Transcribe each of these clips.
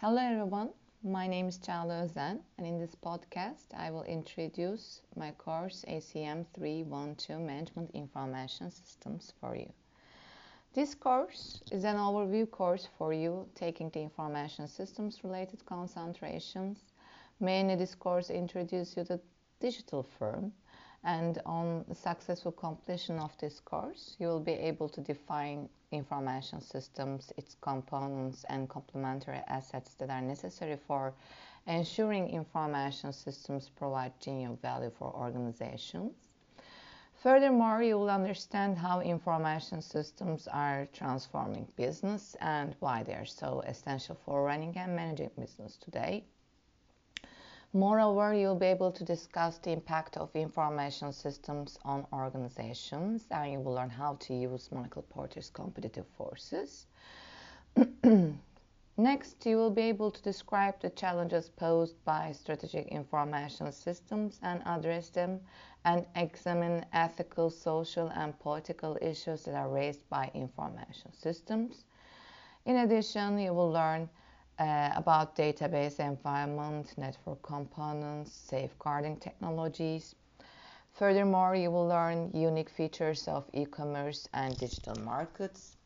Hello everyone, my name is Çağla Özen and in this podcast I will introduce my course ACM 312 Management Information Systems for you. This course is an overview course for you taking the information systems related concentrations. Mainly this course introduces you to digital firm and on the successful completion of this course you will be able to define information systems, its components and complementary assets that are necessary for ensuring information systems provide genuine value for organizations. Furthermore, you will understand how information systems are transforming business and why they are so essential for running and managing business today. Moreover, you'll be able to discuss the impact of information systems on organizations and you will learn how to use Michael Porter's competitive forces. Next, you will be able to describe the challenges posed by strategic information systems and address them and examine ethical, social, and political issues that are raised by information systems. In addition, you will learn uh, about database environment, network components, safeguarding technologies. Furthermore, you will learn unique features of e-commerce and digital markets.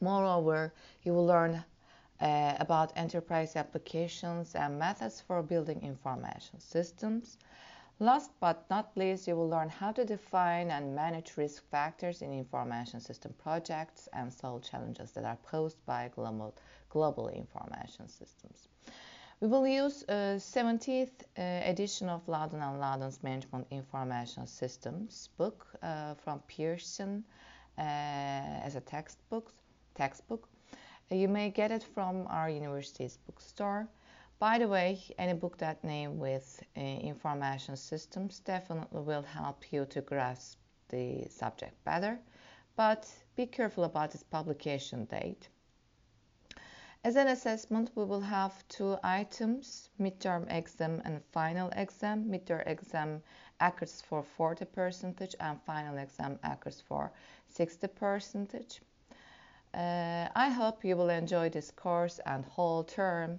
Moreover, you will learn uh, about enterprise applications and methods for building information systems. Last but not least, you will learn how to define and manage risk factors in information system projects and solve challenges that are posed by global, global information systems. We will use a 70th uh, edition of Laudon and Laudon's Management Information Systems book uh, from Pearson uh, as a textbook. textbook. You may get it from our university's bookstore. By the way, any book that name with uh, information systems definitely will help you to grasp the subject better, but be careful about its publication date. As an assessment, we will have two items, midterm exam and final exam. Midterm exam occurs for 40 percentage and final exam occurs for 60 percentage. Uh, I hope you will enjoy this course and whole term.